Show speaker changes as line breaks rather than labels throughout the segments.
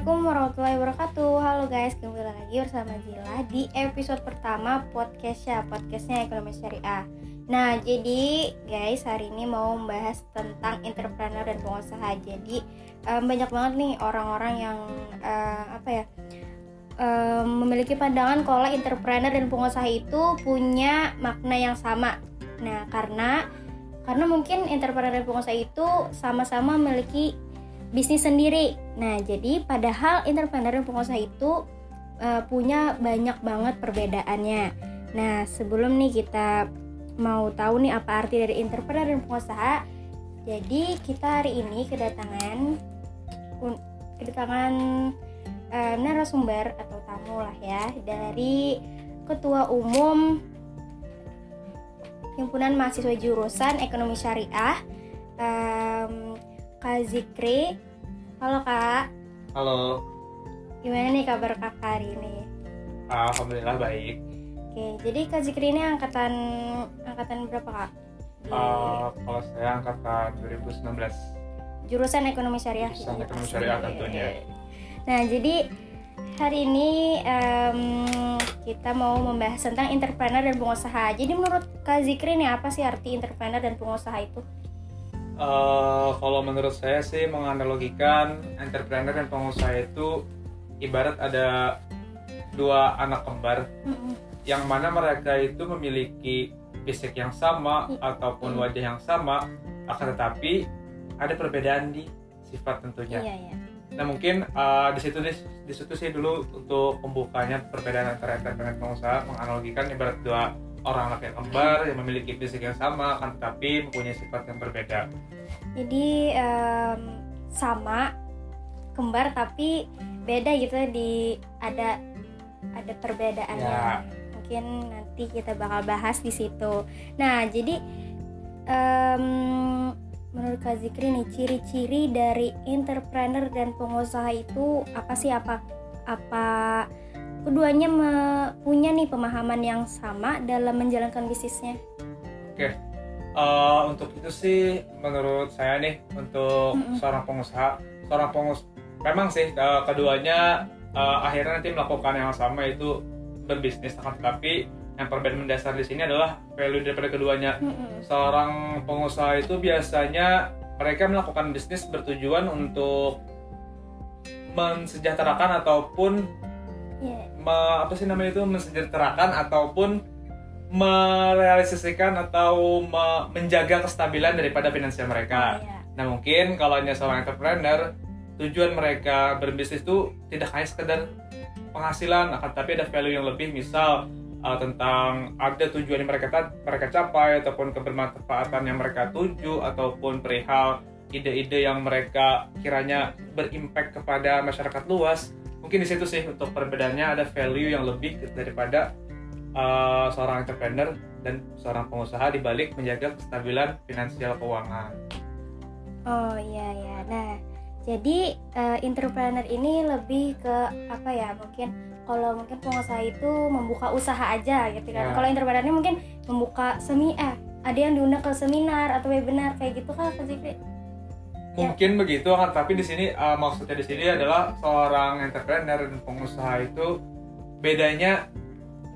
Assalamualaikum warahmatullahi wabarakatuh. Halo guys, kembali lagi bersama Zila Di episode pertama podcastnya Podcastnya Ekonomi Syariah. Nah, jadi guys, hari ini mau membahas tentang entrepreneur dan pengusaha. Jadi, um, banyak banget nih orang-orang yang uh, Apa ya um, Memiliki pandangan kalau entrepreneur dan pengusaha itu punya makna yang sama. Nah, karena karena mungkin entrepreneur dan pengusaha itu sama-sama memiliki bisnis sendiri. Nah, jadi padahal entrepreneur dan pengusaha itu uh, punya banyak banget perbedaannya. Nah, sebelum nih kita mau tahu nih apa arti dari entrepreneur dan pengusaha, jadi kita hari ini kedatangan kedatangan uh, narasumber atau tamu lah ya dari Ketua Umum Himpunan Mahasiswa Jurusan Ekonomi Syariah um, Kak Zikri. Halo Kak.
Halo.
Gimana nih kabar Kak hari ini?
Alhamdulillah baik.
Oke, jadi Kak Zikri ini angkatan angkatan berapa Kak?
Uh, kalau saya angkatan 2019.
Jurusan Ekonomi Syariah.
Jurusan Ekonomi Syariah tentunya.
Nah, jadi hari ini um, kita mau membahas tentang entrepreneur dan pengusaha. Jadi menurut Kak Zikri nih apa sih arti entrepreneur dan pengusaha itu?
Uh, kalau menurut saya sih menganalogikan entrepreneur dan pengusaha itu ibarat ada dua anak kembar mm-hmm. yang mana mereka itu memiliki fisik yang sama mm-hmm. ataupun wajah yang sama akan tetapi ada perbedaan di sifat tentunya.
Iya, iya.
Nah mungkin uh, di situ di, di situ sih dulu untuk pembukanya perbedaan antara entrepreneur dan pengusaha menganalogikan ibarat dua orang laki kembar yang memiliki fisik yang sama kan tapi mempunyai sifat yang berbeda.
Jadi um, sama kembar tapi beda gitu di ada ada perbedaannya. Ya. mungkin nanti kita bakal bahas di situ. Nah jadi um, menurut Kak Zikri nih ciri-ciri dari entrepreneur dan pengusaha itu apa sih? Apa apa keduanya punya nih pemahaman yang sama dalam menjalankan bisnisnya.
Oke, uh, untuk itu sih menurut saya nih untuk mm -hmm. seorang pengusaha, seorang pengusaha memang sih uh, keduanya uh, akhirnya nanti melakukan yang sama itu berbisnis, akan tetapi yang perbedaan mendasar di sini adalah value daripada keduanya. Mm -hmm. Seorang pengusaha itu biasanya mereka melakukan bisnis bertujuan untuk mensejahterakan ataupun yeah. me, apa sih namanya itu mensejahterakan ataupun merealisasikan atau me, menjaga kestabilan daripada finansial mereka. Yeah. Nah mungkin kalau hanya seorang entrepreneur tujuan mereka berbisnis itu tidak hanya sekedar penghasilan, akan tapi ada value yang lebih, misal uh, tentang ada tujuan yang mereka mereka capai ataupun kebermanfaatan yang mereka tuju ataupun perihal ide-ide yang mereka kiranya berimpact kepada masyarakat luas mungkin di situ sih untuk perbedaannya ada value yang lebih daripada uh, seorang entrepreneur dan seorang pengusaha di balik menjaga kestabilan finansial keuangan.
Oh iya ya. Nah, jadi uh, entrepreneur ini lebih ke apa ya? Mungkin kalau mungkin pengusaha itu membuka usaha aja gitu kan. Ya. Kalau entrepreneur ini mungkin membuka semi eh ada yang diundang ke seminar atau webinar kayak gitu kan Kak Zikri?
Mungkin yeah. begitu kan tapi di sini uh, maksudnya di sini adalah seorang entrepreneur dan pengusaha itu bedanya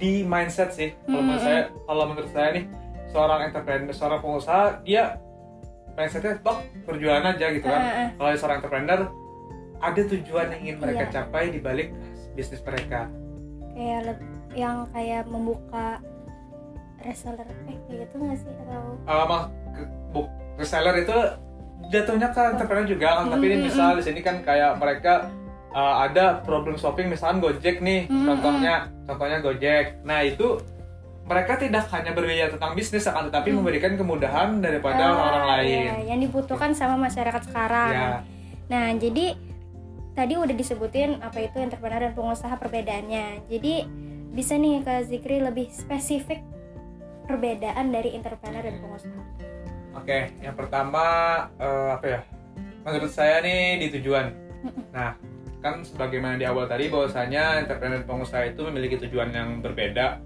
di mindset sih kalau menurut saya kalau menurut saya nih seorang entrepreneur seorang pengusaha dia mindsetnya toh perjuangan aja gitu kan uh, uh. kalau seorang entrepreneur ada tujuan yang ingin mereka yeah. capai di balik bisnis mereka
kayak yang kayak membuka reseller eh kayak gitu nggak sih atau
uh, reseller itu jatuhnya ke entrepreneur juga kan tapi ini misal di sini kan kayak mereka uh, ada problem shopping misalkan Gojek nih contohnya contohnya Gojek. Nah itu mereka tidak hanya berbicara tentang bisnis akan tetapi mm. memberikan kemudahan daripada ah, orang-orang ah, lain.
ya, yang dibutuhkan sama masyarakat sekarang. Ya. nah jadi tadi udah disebutin apa itu entrepreneur dan pengusaha perbedaannya. Jadi bisa nih ke Zikri lebih spesifik perbedaan dari entrepreneur dan pengusaha
Oke, yang pertama uh, apa ya? Menurut saya nih di tujuan. Nah, kan sebagaimana di awal tadi bahwasanya entrepreneur pengusaha itu memiliki tujuan yang berbeda.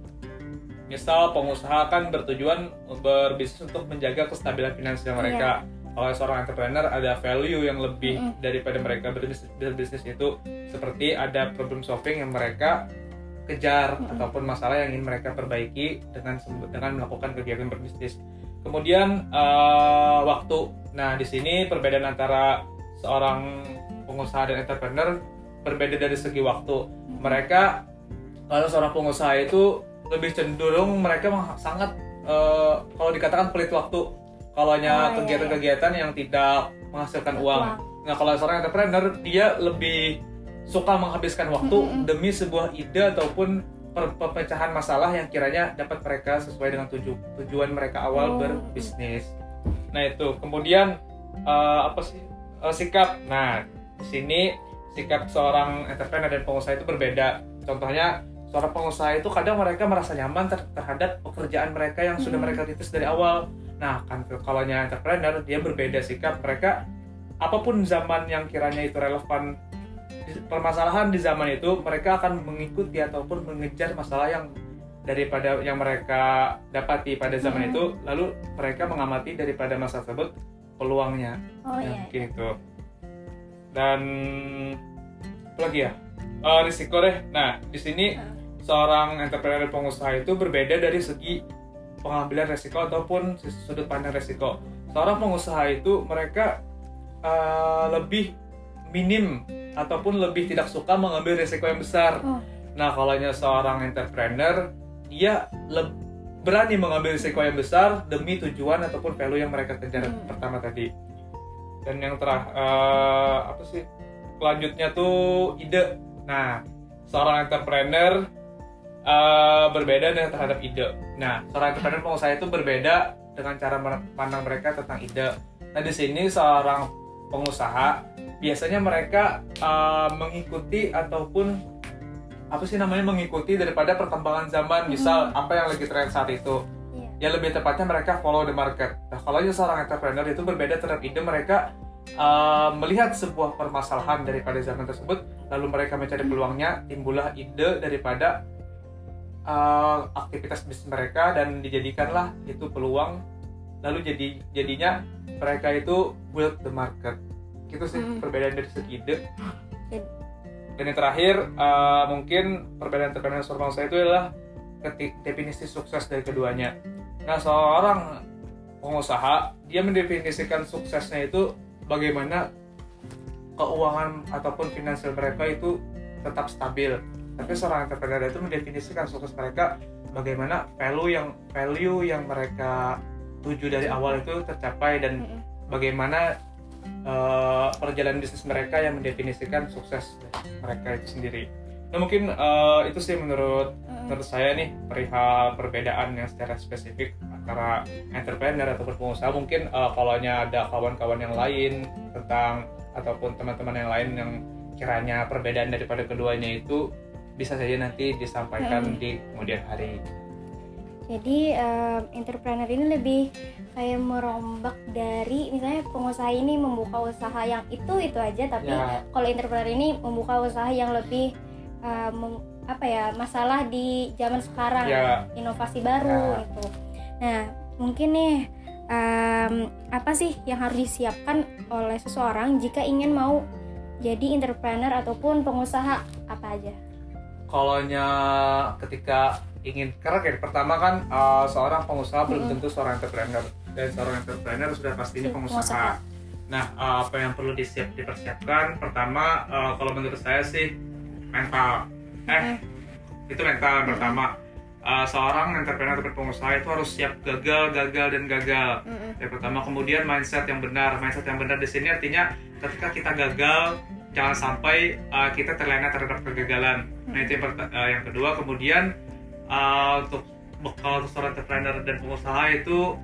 Misal pengusaha kan bertujuan berbisnis untuk menjaga kestabilan finansial mereka. Yeah. kalau seorang entrepreneur ada value yang lebih mm -hmm. daripada mereka berbisnis, berbisnis itu seperti ada problem solving yang mereka kejar mm -hmm. ataupun masalah yang ingin mereka perbaiki dengan dengan melakukan kegiatan berbisnis. Kemudian uh, waktu. Nah, di sini perbedaan antara seorang pengusaha dan entrepreneur berbeda dari segi waktu. Mereka kalau seorang pengusaha itu lebih cenderung mereka sangat uh, kalau dikatakan pelit waktu. Kalau hanya oh, kegiatan-kegiatan iya, iya. yang tidak menghasilkan uang. Nah, kalau seorang entrepreneur dia lebih suka menghabiskan waktu mm -hmm. demi sebuah ide ataupun pemecahan masalah yang kiranya dapat mereka sesuai dengan tuju tujuan mereka awal oh. berbisnis. Nah itu kemudian uh, apa sih uh, sikap. Nah di sini sikap seorang entrepreneur dan pengusaha itu berbeda. Contohnya seorang pengusaha itu kadang mereka merasa nyaman ter terhadap pekerjaan mereka yang sudah hmm. mereka titis dari awal. Nah kan kalau entrepreneur dia berbeda sikap. Mereka apa pun zaman yang kiranya itu relevan permasalahan di zaman itu mereka akan mengikuti ataupun mengejar masalah yang daripada yang mereka dapati pada zaman hmm. itu lalu mereka mengamati daripada masa tersebut peluangnya.
Oh, ya, iya,
gitu. Dan apa lagi ya? Uh, risiko deh. Nah di sini hmm. seorang entrepreneur pengusaha itu berbeda dari segi pengambilan resiko ataupun sudut pandang resiko. Seorang pengusaha itu mereka uh, lebih minim ataupun lebih tidak suka mengambil risiko yang besar. Oh. Nah, kalau seorang entrepreneur, dia berani mengambil risiko yang besar demi tujuan ataupun value yang mereka kejar hmm. pertama tadi. Dan yang terakhir uh, apa sih? Selanjutnya tuh ide. Nah, seorang entrepreneur uh, berbeda dengan terhadap ide. Nah, seorang entrepreneur pengusaha itu berbeda dengan cara pandang mereka tentang ide. Nah, di sini seorang pengusaha biasanya mereka uh, mengikuti ataupun apa sih namanya mengikuti daripada perkembangan zaman. Misal hmm. apa yang lagi tren saat itu. Yeah. ya lebih tepatnya mereka follow the market. Nah kalau seorang entrepreneur itu berbeda terhadap ide mereka uh, melihat sebuah permasalahan daripada zaman tersebut lalu mereka mencari peluangnya timbullah ide daripada uh, aktivitas bisnis mereka dan dijadikanlah itu peluang. Lalu jadi jadinya mereka itu build the market itu sih hmm. perbedaan dari segi ide. Dan yang terakhir uh, mungkin perbedaan tekanan formal saya itu adalah definisi sukses dari keduanya. Nah seorang pengusaha dia mendefinisikan suksesnya itu bagaimana keuangan ataupun finansial mereka itu tetap stabil. Tapi seorang entrepreneur itu mendefinisikan sukses mereka bagaimana value yang value yang mereka tuju dari awal itu tercapai dan bagaimana uh, perjalanan bisnis mereka yang mendefinisikan sukses mereka itu sendiri. Nah mungkin uh, itu sih menurut menurut saya nih perihal perbedaan yang secara spesifik antara entrepreneur atau pengusaha. Mungkin uh, kalau ada kawan-kawan yang lain tentang ataupun teman-teman yang lain yang kiranya perbedaan daripada keduanya itu bisa saja nanti disampaikan hmm. di kemudian hari
jadi um, entrepreneur ini lebih kayak merombak dari misalnya pengusaha ini membuka usaha yang itu itu aja tapi ya. kalau entrepreneur ini membuka usaha yang lebih um, apa ya masalah di zaman sekarang ya. inovasi baru ya. gitu nah mungkin nih um, apa sih yang harus disiapkan oleh seseorang jika ingin mau jadi entrepreneur ataupun pengusaha apa aja
kalau ketika ingin karena kayak pertama kan uh, seorang pengusaha belum tentu seorang entrepreneur dan seorang entrepreneur sudah pastinya pengusaha. Nah, uh, apa yang perlu disiap dipersiapkan? Pertama, uh, kalau menurut saya sih mental. Eh, itu mental yang pertama. Uh, seorang entrepreneur atau pengusaha itu harus siap gagal, gagal dan gagal. Yang pertama, kemudian mindset yang benar. Mindset yang benar di sini artinya ketika kita gagal, jangan sampai uh, kita terlena terhadap kegagalan. Nah itu yang, uh, yang kedua. Kemudian uh, untuk kalau seorang entrepreneur dan pengusaha itu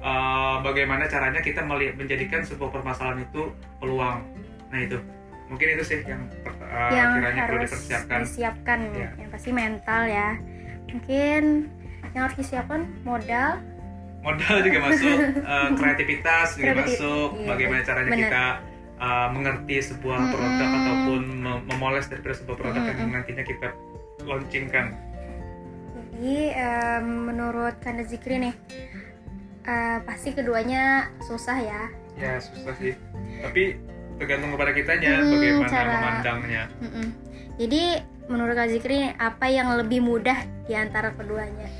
uh, bagaimana caranya kita melihat menjadikan sebuah permasalahan itu peluang. Nah itu mungkin itu sih yang,
uh, yang kiranya harus perlu dipersiapkan. Disiapkan ya. yang pasti mental ya. Mungkin yang harus disiapkan modal.
Modal juga masuk, uh, kreativitas juga Kreatif, masuk. Iya, bagaimana caranya bener. kita uh, mengerti sebuah mm -hmm. produk ataupun memoles dari sebuah produk mm -hmm. yang nantinya kita launchingkan
jadi um, menurut Kanda Zikri nih uh, pasti keduanya susah ya
ya susah sih tapi tergantung kepada kitanya
Hmm,
bagaimana
cara-
memandangnya
Mm-mm. Jadi menurut Kak Zikri apa yang lebih mudah di antara keduanya?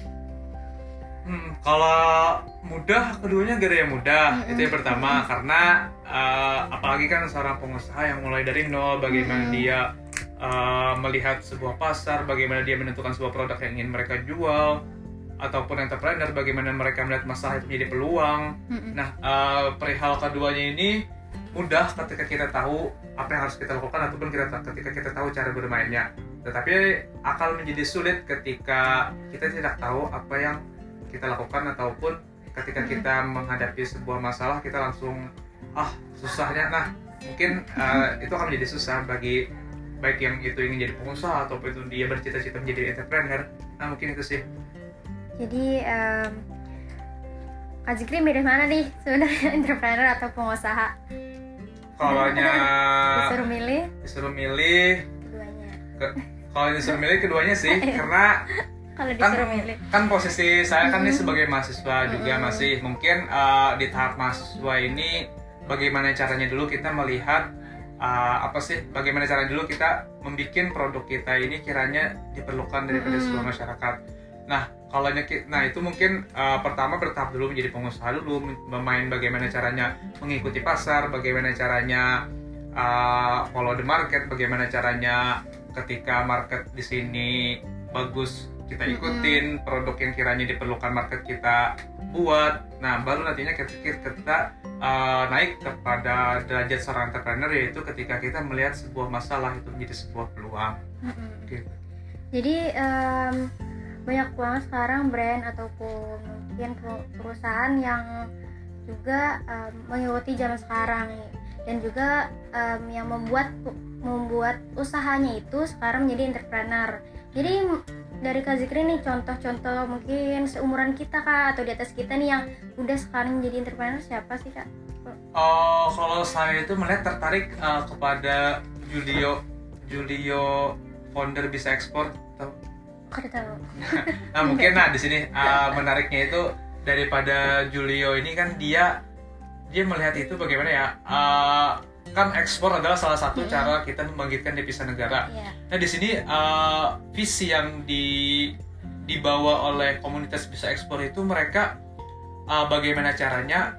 Hmm, kalau mudah keduanya gak ada yang mudah
Mm-mm.
itu yang pertama karena eh, apalagi kan seorang pengusaha yang mulai dari nol bagaimana
Mm-mm.
dia eh, melihat sebuah pasar bagaimana dia menentukan sebuah produk yang ingin mereka jual ataupun entrepreneur bagaimana mereka melihat masalah itu menjadi peluang. Nah eh, perihal keduanya ini mudah ketika kita tahu apa yang harus kita lakukan ataupun kita ketika kita tahu cara bermainnya. Tetapi akan menjadi sulit ketika kita tidak tahu apa yang kita lakukan ataupun ketika kita menghadapi sebuah masalah kita langsung ah susahnya. Nah mungkin uh, itu akan menjadi susah bagi baik yang itu ingin jadi pengusaha ataupun itu dia bercita-cita menjadi entrepreneur nah mungkin itu sih
Jadi em, Kak Zikri milih mana nih sebenarnya entrepreneur atau pengusaha?
kalau
Disuruh milih
disuruh milih
keduanya.
kalau disuruh milih keduanya sih karena
Kalau
Kan-
disuruh milih.
kan posisi saya kan ini
Mm-mm.
sebagai mahasiswa juga masih mungkin uh, di tahap mahasiswa ini bagaimana caranya dulu kita melihat uh, apa sih bagaimana caranya dulu kita membuat produk kita ini kiranya diperlukan daripada
Mm-mm.
seluruh masyarakat. Nah kalau nah itu mungkin uh, pertama bertahap dulu menjadi pengusaha dulu mem- memain bagaimana caranya mengikuti pasar, bagaimana caranya uh, follow the market, bagaimana caranya ketika market di sini bagus kita ikutin produk yang kiranya diperlukan market kita buat nah baru nantinya ketika kita uh, naik kepada derajat seorang entrepreneur yaitu ketika kita melihat sebuah masalah itu menjadi sebuah peluang
Mm-mm.
gitu.
Jadi em, banyak banget sekarang brand ataupun mungkin per- perusahaan yang juga em, mengikuti zaman sekarang dan juga em, yang membuat membuat usahanya itu sekarang menjadi entrepreneur. Jadi dari Kak Zikri nih contoh-contoh mungkin seumuran kita kak atau di atas kita nih yang udah sekarang jadi entrepreneur siapa sih kak?
Oh, kalau saya itu melihat tertarik uh, kepada Julio Julio founder bisa ekspor Tahu?
Udah tahu?
nah mungkin nah di sini uh, menariknya itu daripada Julio ini kan dia dia melihat itu bagaimana ya uh, kan ekspor adalah salah satu
Mm-mm.
cara kita membangkitkan devisa negara
Iya.
nah di sini uh, visi yang di dibawa oleh komunitas bisa ekspor itu mereka uh, bagaimana caranya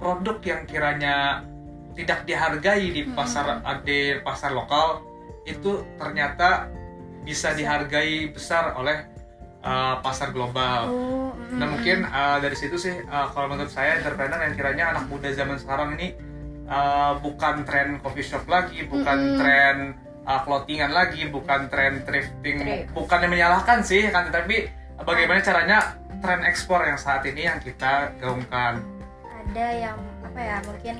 produk yang kiranya tidak dihargai di pasar di pasar lokal itu ternyata bisa dihargai besar oleh uh, pasar global.
Oh,
Nah
mm-mm.
mungkin uh, dari situ sih uh, kalau menurut saya entrepreneur yang kiranya anak muda zaman sekarang ini uh, bukan tren coffee shop lagi, bukan
Mm-mm.
tren uh, clothingan lagi, bukan tren thrifting,
Thrift.
bukan yang menyalahkan sih kan, tapi bagaimana caranya tren ekspor yang saat ini yang kita gaungkan.
ada yang apa ya mungkin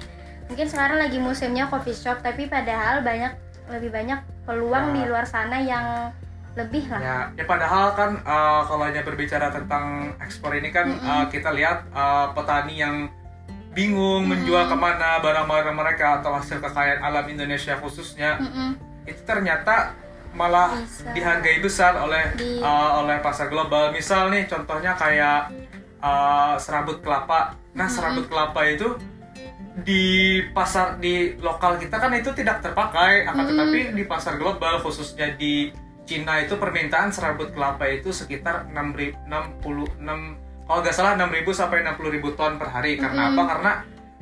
mungkin sekarang lagi musimnya coffee shop tapi padahal banyak lebih banyak peluang
Ya.
di luar sana yang lebih lah
Ya, ya padahal kan uh, kalau hanya berbicara tentang ekspor ini kan
Mm-mm.
uh, kita lihat uh, petani yang bingung menjual ke mana barang-barang mereka atau hasil kekayaan alam Indonesia khususnya
Mm-mm.
itu ternyata malah
Bisa.
dihargai besar oleh
Di-
uh, oleh pasar global. Misal nih contohnya kayak uh, serabut kelapa. Nah serabut kelapa itu di pasar di lokal kita kan itu tidak terpakai, akan tetapi di pasar global khususnya di Cina itu permintaan serabut kelapa itu sekitar 66 kalau nggak salah 6.000 sampai 60.000 ton per hari. Karena
Mm-mm.
apa? Karena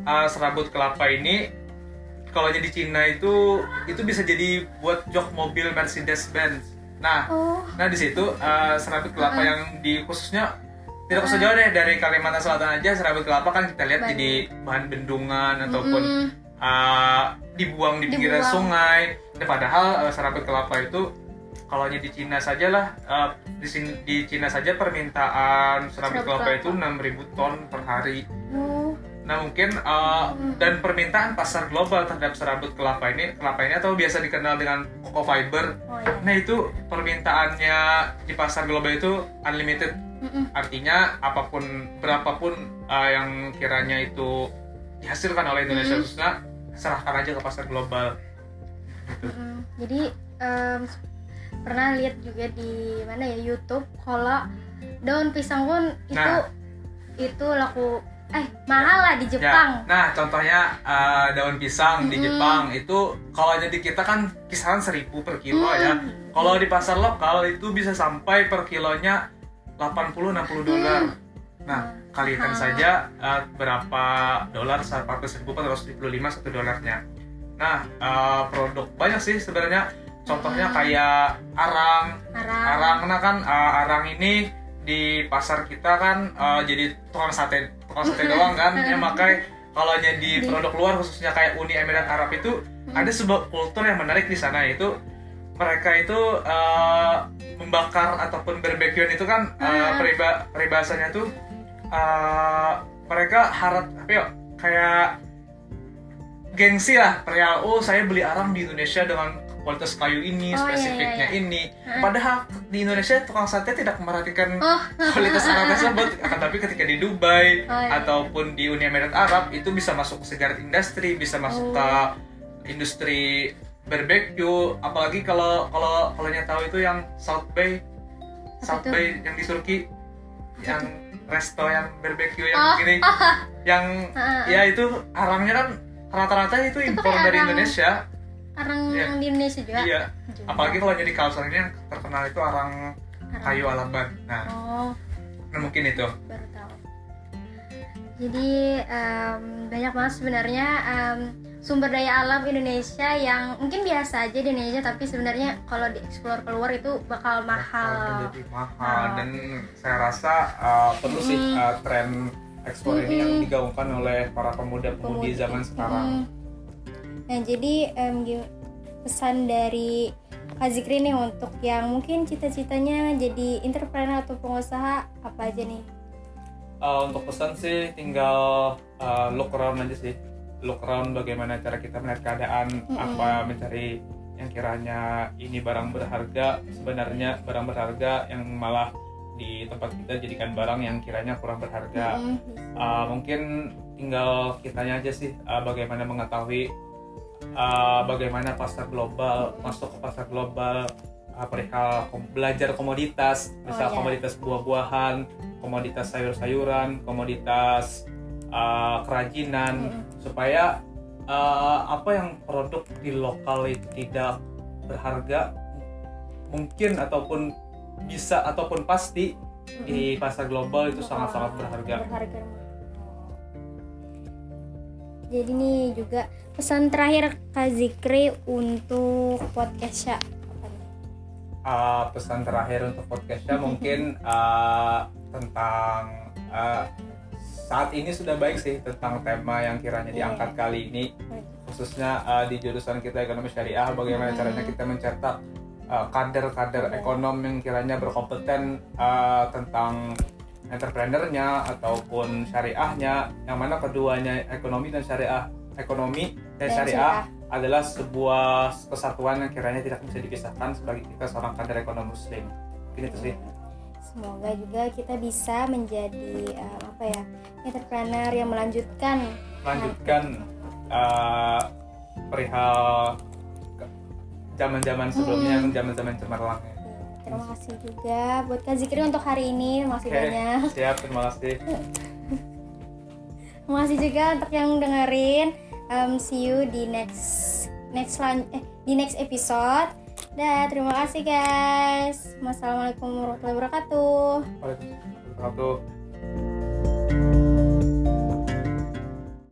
uh, serabut kelapa ini kalau di Cina itu itu bisa jadi buat jok mobil Mercedes Benz. Nah,
oh
nah di situ uh, serabut kelapa
Mm-mm.
yang di khususnya tidak usah jauh deh dari Kalimantan Selatan aja serabut kelapa kan kita lihat jadi bahan bendungan ataupun
Mm-mm.
uh, dibuang di pinggiran
Dibuang.
sungai. Nah, padahal uh, serabut kelapa itu kalau hanya di Cina saja lah uh, di sini di Cina saja permintaan serabut
Serabut
kelapa itu 6.000 ton per hari.
oh
Nah mungkin uh,
Hmm.
dan permintaan pasar global terhadap serabut kelapa ini kelapa ini atau biasa dikenal dengan cocoa fiber.
oh ya
Nah itu permintaannya di pasar global itu unlimited.
Mm-mm.
Artinya apa pun berapapun uh, yang kiranya itu dihasilkan oleh Indonesia
Hmm.
khususnya serahkan aja ke pasar global. Gitu.
Jadi em, pernah lihat juga di mana ya YouTube kalau daun pisang pun itu
Nah.
itu laku eh mahal lah di
Ya,
Jepang
nah contohnya uh, daun pisang di
Mm-mm.
Jepang itu kalau di kita kan kisaran 1000 per kilo
Hmm.
ya. Kalau di pasar lokal itu bisa sampai per kilonya 80-60 dolar. Nah, kalikan saja uh, berapa dolar 400 ribu 475 satu dolarnya. Nah, uh, produk banyak sih sebenarnya. Contohnya kayak arang,
arang.
Arang nah kan uh, arang ini di pasar kita kan uh, jadi tukang sate tukang sate doang kan. Ya makanya kalau di
Di-
produk luar khususnya kayak Uni Emirat Arab itu
Hmm.
ada sebuah kultur yang menarik di sana yaitu mereka itu uh, membakar ataupun barbekyuan itu kan uh, periba peribahasanya tuh uh, mereka harap apa ya kayak gengsi lah. Perihal oh saya beli arang di Indonesia dengan kualitas kayu ini
Oh, iya,
spesifiknya
iya, iya.
ini padahal di Indonesia tukang sate tidak merhatikan
oh
kualitas arang tersebut akan tapi ketika di Dubai
Oh, iya.
ataupun di Uni Emirat Arab itu bisa masuk ke sigaret industri bisa masuk
Oh.
ke industri barbecue apalagi kalau kalau kalau yang tahu itu yang South Bay
Apa
South
tuh?
Bay yang di Turki yang resto yang barbecue yang
Oh.
gini yang
Ah, ah.
ya itu arangnya kan rata-rata itu
Itu
impor dari
arang.
Indonesia
arang yang di Indonesia juga?
Iya.
Juga.
apalagi kalau jadi kalsel ini yang terkenal itu arang
Arang.
kayu alaban nah
oh.
Nah, mungkin itu.
Baru tahu. Jadi em, banyak banget sebenarnya em, sumber daya alam Indonesia yang mungkin biasa aja di Indonesia tapi sebenarnya kalau dieksplor keluar itu bakal mahal.
jadi mahal.
Mahal.
dan saya rasa uh, perlu sih
Mm.
uh, tren ekspor ini yang digaungkan oleh para pemuda-pemudi zaman sekarang.
Mm. Nah, jadi gi- pesan dari Kak Zikri nih untuk yang mungkin cita-citanya jadi entrepreneur atau pengusaha apa aja nih?
Uh, untuk pesan sih tinggal uh, look around aja sih look around bagaimana cara kita melihat keadaan
Mm-mm.
apa mencari yang kiranya ini barang berharga sebenarnya barang berharga yang malah di tempat kita jadikan barang yang kiranya kurang berharga
Mm-mm.
Uh, mungkin tinggal kitanya aja sih uh, bagaimana mengetahui uh, bagaimana pasar global masuk ke pasar global uh, perihal kom- belajar komoditas misal
iya.
komoditas buah-buahan komoditas sayur-sayuran komoditas uh, kerajinan
Mm-mm.
supaya uh, apa yang produk di lokal itu tidak berharga mungkin ataupun bisa ataupun pasti di pasar global itu sangat-sangat berharga
berharga jadi nih juga pesan terakhir Kak Zikri untuk podcastnya apa nih?
uh, pesan terakhir untuk podcastnya mungkin uh, tentang uh, saat ini sudah baik sih tentang tema yang kiranya
Iya.
diangkat kali ini khususnya uh, di jurusan kita ekonomi syariah bagaimana
Hmm.
caranya kita mencetak uh, kader-kader
Iya.
ekonom yang kiranya berkompeten uh, tentang entrepreneurnya ataupun syariahnya yang mana keduanya ekonomi dan syariah ekonomi dan,
Dan
syariah adalah sebuah kesatuan yang kiranya tidak bisa dipisahkan sebagai kita seorang kader ekonomi muslim. Mungkin itu sih.
Semoga juga kita bisa menjadi eh, apa ya entrepreneur yang melanjutkan
lanjutkan uh, perihal zaman-zaman sebelumnya
Hmm.
zaman-zaman cemerlang
Terima kasih juga buat Kak Zikri untuk hari ini. Terima kasih
Oke,
banyak.
siap terima kasih
Terima kasih juga untuk yang dengerin. Um, see you di next next lan- eh, di next episode. Dah, terima kasih guys. Wassalamualaikum warahmatullahi wabarakatuh.
Waalaikumsalam warahmatullahi wabarakatuh